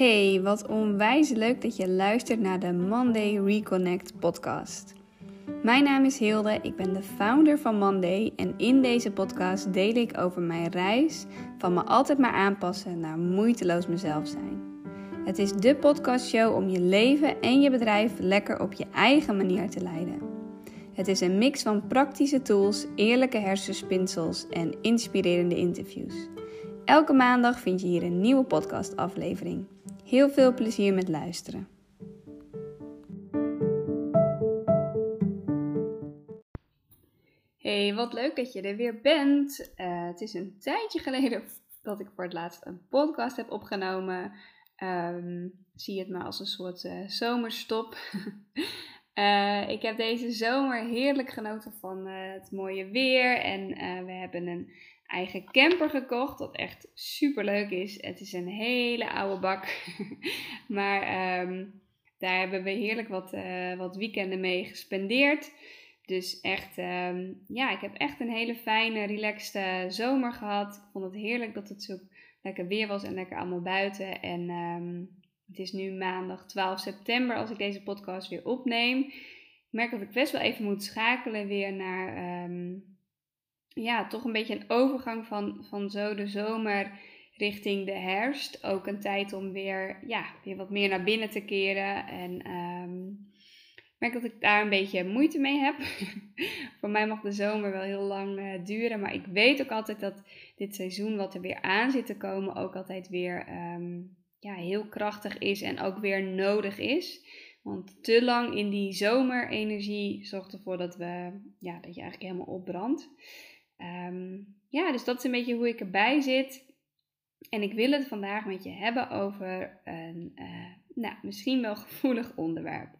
Hey, wat onwijs leuk dat je luistert naar de Monday Reconnect podcast. Mijn naam is Hilde, ik ben de founder van Monday en in deze podcast deel ik over mijn reis van me altijd maar aanpassen naar moeiteloos mezelf zijn. Het is de podcastshow om je leven en je bedrijf lekker op je eigen manier te leiden. Het is een mix van praktische tools, eerlijke hersenspinsels en inspirerende interviews. Elke maandag vind je hier een nieuwe podcastaflevering. Heel veel plezier met luisteren. Hey, wat leuk dat je er weer bent. Uh, het is een tijdje geleden dat ik voor het laatst een podcast heb opgenomen. Um, zie het maar als een soort uh, zomerstop. uh, ik heb deze zomer heerlijk genoten van het mooie weer. En we hebben een eigen camper gekocht, wat echt super leuk is. Het is een hele oude bak, maar um, daar hebben we heerlijk wat, uh, wat weekenden mee gespendeerd. Dus echt, um, ja, ik heb echt een hele fijne, relaxte zomer gehad. Ik vond het heerlijk dat het zo lekker weer was en lekker allemaal buiten. En um, het is nu maandag 12 september als ik deze podcast weer opneem. Ik merk dat ik best wel even moet schakelen weer naar ja, toch een beetje een overgang van, van zo de zomer richting de herfst. Ook een tijd om weer, ja, weer wat meer naar binnen te keren. En um, ik merk dat ik daar een beetje moeite mee heb. Voor mij mag de zomer wel heel lang uh, duren. Maar ik weet ook altijd dat dit seizoen wat er weer aan zit te komen ook altijd weer um, ja, heel krachtig is en ook weer nodig is. Want te lang in die zomerenergie zorgt ervoor dat, we, ja, dat je eigenlijk helemaal opbrandt. Um, ja, dus dat is een beetje hoe ik erbij zit. En ik wil het vandaag met je hebben over een, uh, nou, misschien wel gevoelig onderwerp.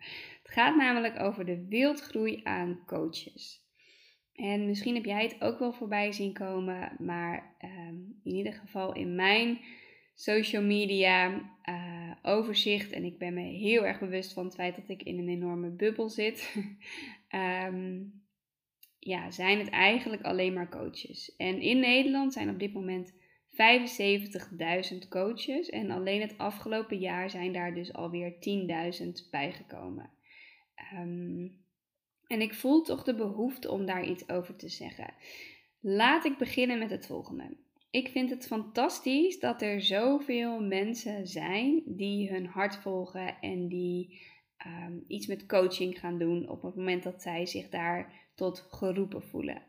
Het gaat namelijk over de wildgroei aan coaches. En misschien heb jij het ook wel voorbij zien komen, maar um, in ieder geval in mijn social media uh, overzicht, en ik ben me heel erg bewust van het feit dat ik in een enorme bubbel zit. um, ja, zijn het eigenlijk alleen maar coaches. En in Nederland zijn op dit moment 75.000 coaches. En alleen het afgelopen jaar zijn daar dus alweer 10.000 bijgekomen. Um, en ik voel toch de behoefte om daar iets over te zeggen. Laat ik beginnen met het volgende. Ik vind het fantastisch dat er zoveel mensen zijn die hun hart volgen en die um, iets met coaching gaan doen op het moment dat zij zich daar tot geroepen voelen.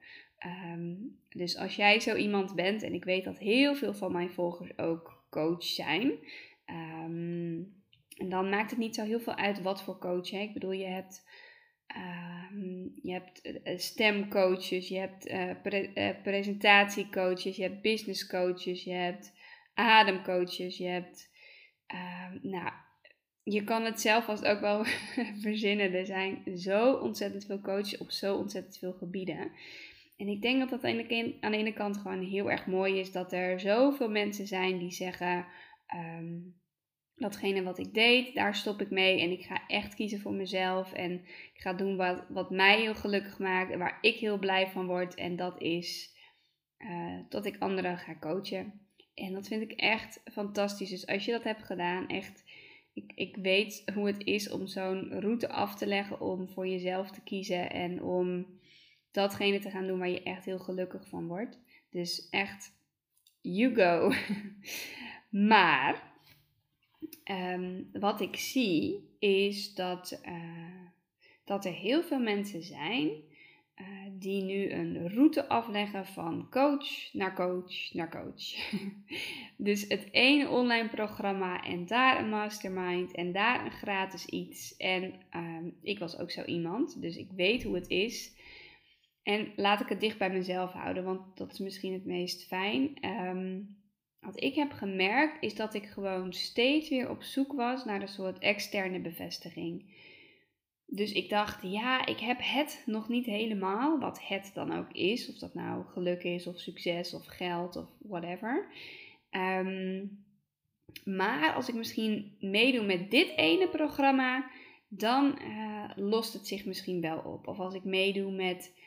Um, dus als jij zo iemand bent, en ik weet dat heel veel van mijn volgers ook coach zijn, um, en dan maakt het niet zo heel veel uit wat voor coach. Hè? Ik bedoel, je hebt, je hebt uh, stemcoaches, je hebt pre uh, presentatiecoaches, je hebt business coaches, je hebt ademcoaches, je hebt, nou, je kan het zelf vast ook wel verzinnen. Er zijn zo ontzettend veel coaches op zo ontzettend veel gebieden. En ik denk dat dat aan de, aan ene kant gewoon heel erg mooi is dat er zoveel mensen zijn die zeggen: um, datgene wat ik deed, daar stop ik mee en ik ga echt kiezen voor mezelf en ik ga doen wat, wat mij heel gelukkig maakt en waar ik heel blij van word. En dat is uh, dat ik anderen ga coachen. En dat vind ik echt fantastisch. Dus als je dat hebt gedaan, echt ik, ik weet hoe het is om zo'n route af te leggen om voor jezelf te kiezen en om datgene te gaan doen waar je echt heel gelukkig van wordt. Dus echt, you go. maar um, wat ik zie is dat, uh, dat er heel veel mensen zijn die nu een route afleggen van coach naar coach naar coach. dus het ene online programma en daar een mastermind en daar een gratis iets. En um, ik was ook zo iemand, dus ik weet hoe het is. En laat ik het dicht bij mezelf houden, want dat is misschien het meest fijn. Um, wat ik heb gemerkt is dat ik gewoon steeds weer op zoek was naar een soort externe bevestiging. Dus ik dacht, ja, ik heb het nog niet helemaal, wat het dan ook is. Of dat nou geluk is, of succes, of geld, of whatever. Um, maar als ik misschien meedoe met dit ene programma, dan uh, lost het zich misschien wel op. Of als ik meedoe met,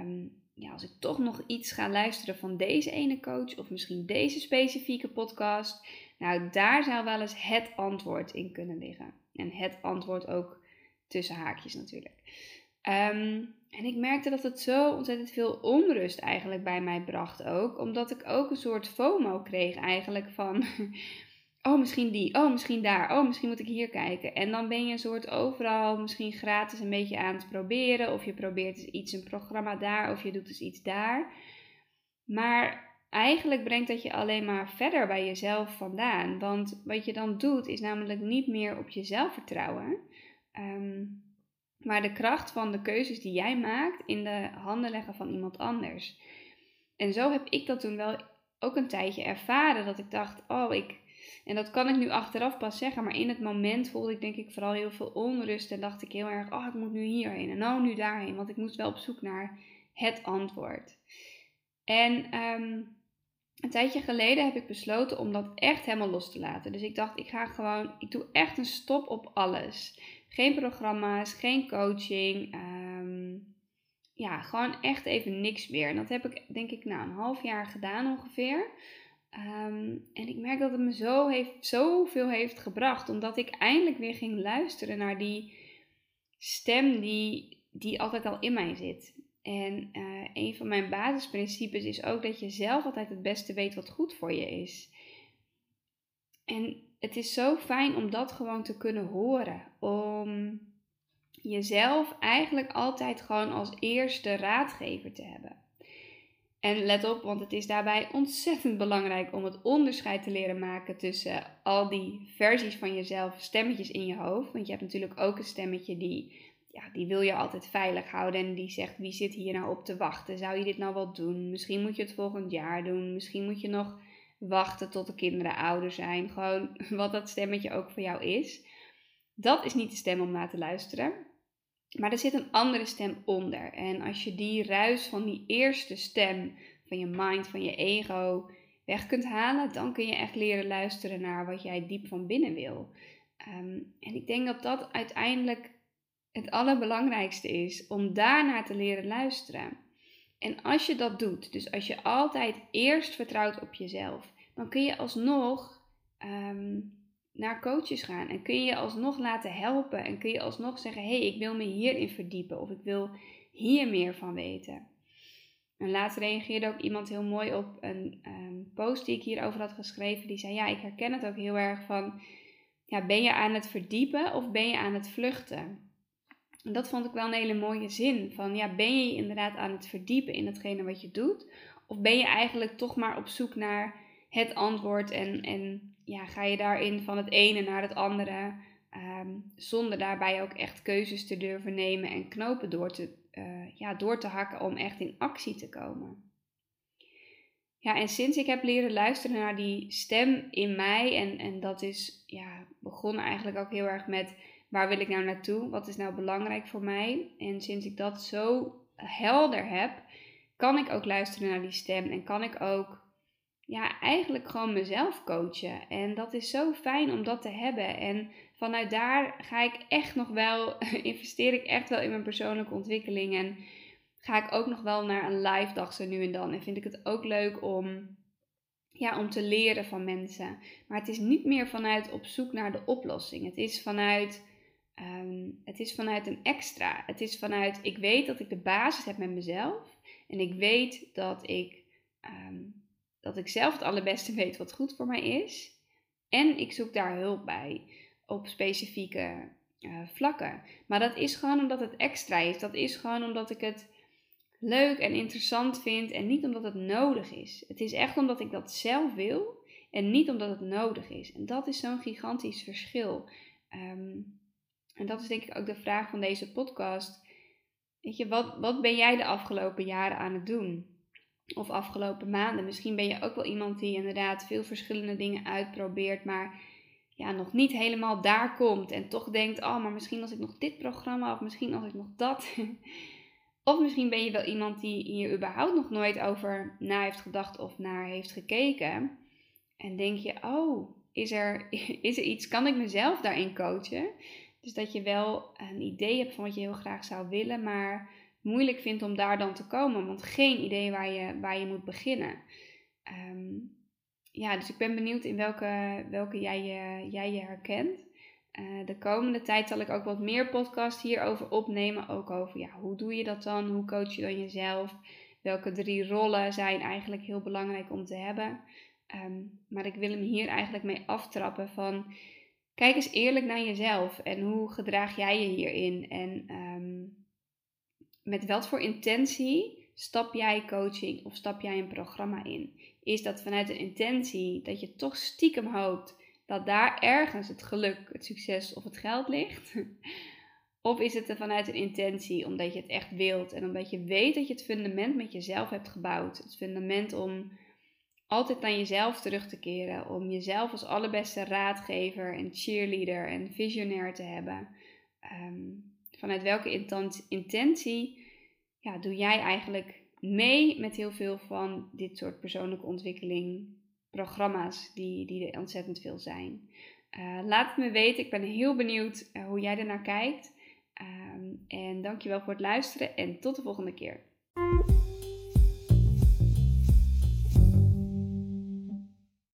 um, ja, als ik toch nog iets ga luisteren van deze ene coach, of misschien deze specifieke podcast, Nou, daar zou wel eens het antwoord in kunnen liggen. En het antwoord ook tussen haakjes natuurlijk. Ehm, en ik merkte dat het zo ontzettend veel onrust eigenlijk bij mij bracht ook. Omdat ik ook een soort FOMO kreeg eigenlijk van... Oh, misschien die. Oh, misschien daar. Oh, misschien moet ik hier kijken. En dan ben je een soort overal misschien gratis een beetje aan het proberen. Of je probeert dus iets, een programma daar. Of je doet dus iets daar. Maar eigenlijk brengt dat je alleen maar verder bij jezelf vandaan. Want wat je dan doet is namelijk niet meer op jezelf vertrouwen. Ehm, maar de kracht van de keuzes die jij maakt in de handen leggen van iemand anders. En zo heb ik dat toen wel ook een tijdje ervaren. Dat ik dacht, oh, ik. En dat kan ik nu achteraf pas zeggen, maar in het moment voelde ik denk ik vooral heel veel onrust. En dacht ik heel erg, oh, ik moet nu hierheen en nou nu daarheen. Want ik moest wel op zoek naar het antwoord. En ehm, een tijdje geleden heb ik besloten om dat echt helemaal los te laten. Dus ik dacht, ik ga gewoon, ik doe echt een stop op alles. Geen programma's, geen coaching. Ehm, ja, gewoon echt even niks meer. En dat heb ik denk ik nou een half jaar gedaan ongeveer. Ehm, en ik merk dat het me zo heeft, zoveel heeft gebracht. Omdat ik eindelijk weer ging luisteren naar die stem die, die altijd al in mij zit. En uh, een van mijn basisprincipes is ook dat je zelf altijd het beste weet wat goed voor je is. En het is zo fijn om dat gewoon te kunnen horen. Om jezelf eigenlijk altijd gewoon als eerste raadgever te hebben. En let op, want het is daarbij ontzettend belangrijk om het onderscheid te leren maken tussen al die versies van jezelf, stemmetjes in je hoofd. Want je hebt natuurlijk ook een stemmetje die ja, die wil je altijd veilig houden. En die zegt, wie zit hier nou op te wachten? Zou je dit nou wel doen? Misschien moet je het volgend jaar doen. Misschien moet je nog wachten tot de kinderen ouder zijn. Gewoon wat dat stemmetje ook voor jou is. Dat is niet de stem om naar te luisteren. Maar er zit een andere stem onder. En als je die ruis van die eerste stem van je mind, van je ego weg kunt halen, dan kun je echt leren luisteren naar wat jij diep van binnen wil. Ehm, en ik denk dat dat uiteindelijk het allerbelangrijkste is om daarnaar te leren luisteren. En als je dat doet, dus als je altijd eerst vertrouwt op jezelf, dan kun je alsnog ehm, naar coaches gaan en kun je je alsnog laten helpen en kun je alsnog zeggen: hé, hey, ik wil me hierin verdiepen of ik wil hier meer van weten. En laatst reageerde ook iemand heel mooi op een ehm, post die ik hierover had geschreven. Die zei: Ja, ik herken het ook heel erg van: ja, ben je aan het verdiepen of ben je aan het vluchten? En dat vond ik wel een hele mooie zin. Van ja, ben je inderdaad aan het verdiepen in hetgene wat je doet? Of ben je eigenlijk toch maar op zoek naar het antwoord en, en ja, ga je daarin van het ene naar het andere, ehm, zonder daarbij ook echt keuzes te durven nemen en knopen door te, uh, ja, door te hakken om echt in actie te komen. Ja, en sinds ik heb leren luisteren naar die stem in mij, en, en dat is ja, begonnen eigenlijk ook heel erg met waar wil ik nou naartoe? Wat is nou belangrijk voor mij? En sinds ik dat zo helder heb, kan ik ook luisteren naar die stem en kan ik ook ja, eigenlijk gewoon mezelf coachen. En dat is zo fijn om dat te hebben. En vanuit daar ga ik echt nog wel, investeer ik echt wel in mijn persoonlijke ontwikkeling. En ga ik ook nog wel naar een live dag zo nu en dan. En vind ik het ook leuk om, ja, om te leren van mensen. Maar het is niet meer vanuit op zoek naar de oplossing. Het is vanuit Het is vanuit een extra. Het is vanuit, ik weet dat ik de basis heb met mezelf. En ik weet dat ik, ehm, dat ik zelf het allerbeste weet wat goed voor mij is. En ik zoek daar hulp bij op specifieke uh, vlakken. Maar dat is gewoon omdat het extra is. Dat is gewoon omdat ik het leuk en interessant vind en niet omdat het nodig is. Het is echt omdat ik dat zelf wil en niet omdat het nodig is. En dat is zo'n gigantisch verschil. Um, en dat is denk ik ook de vraag van deze podcast. Weet je, wat, wat ben jij de afgelopen jaren aan het doen? Of afgelopen maanden? Misschien ben je ook wel iemand die inderdaad veel verschillende dingen uitprobeert, maar ja, nog niet helemaal daar komt. En toch denkt, oh, maar misschien als ik nog dit programma, of misschien als ik nog dat. of misschien ben je wel iemand die hier überhaupt nog nooit over na heeft gedacht of naar heeft gekeken. En denk je, oh, is er, is er iets, kan ik mezelf daarin coachen? Dus dat je wel een idee hebt van wat je heel graag zou willen, maar moeilijk vindt om daar dan te komen, want geen idee waar je, waar je moet beginnen. Ehm, ja, dus ik ben benieuwd in welke, welke jij, je, jij je herkent. Uh, de komende tijd zal ik ook wat meer podcasts hierover opnemen. Ook over ja, hoe doe je dat dan? Hoe coach je dan jezelf? Welke drie rollen zijn eigenlijk heel belangrijk om te hebben? Ehm, maar ik wil hem hier eigenlijk mee aftrappen van kijk eens eerlijk naar jezelf en hoe gedraag jij je hierin en ehm, met wat voor intentie stap jij coaching of stap jij een programma in? Is dat vanuit een intentie dat je toch stiekem hoopt dat daar ergens het geluk, het succes of het geld ligt? Of is het er vanuit een intentie omdat je het echt wilt en omdat je weet dat je het fundament met jezelf hebt gebouwd? Het fundament om altijd naar jezelf terug te keren, om jezelf als allerbeste raadgever en cheerleader en visionair te hebben. Ehm, vanuit welke intentie ja, doe jij eigenlijk mee met heel veel van dit soort persoonlijke ontwikkeling programma's, die, die er ontzettend veel zijn. Uh, laat het me weten, ik ben heel benieuwd uh, hoe jij ernaar kijkt. Um, en dankjewel voor het luisteren en tot de volgende keer.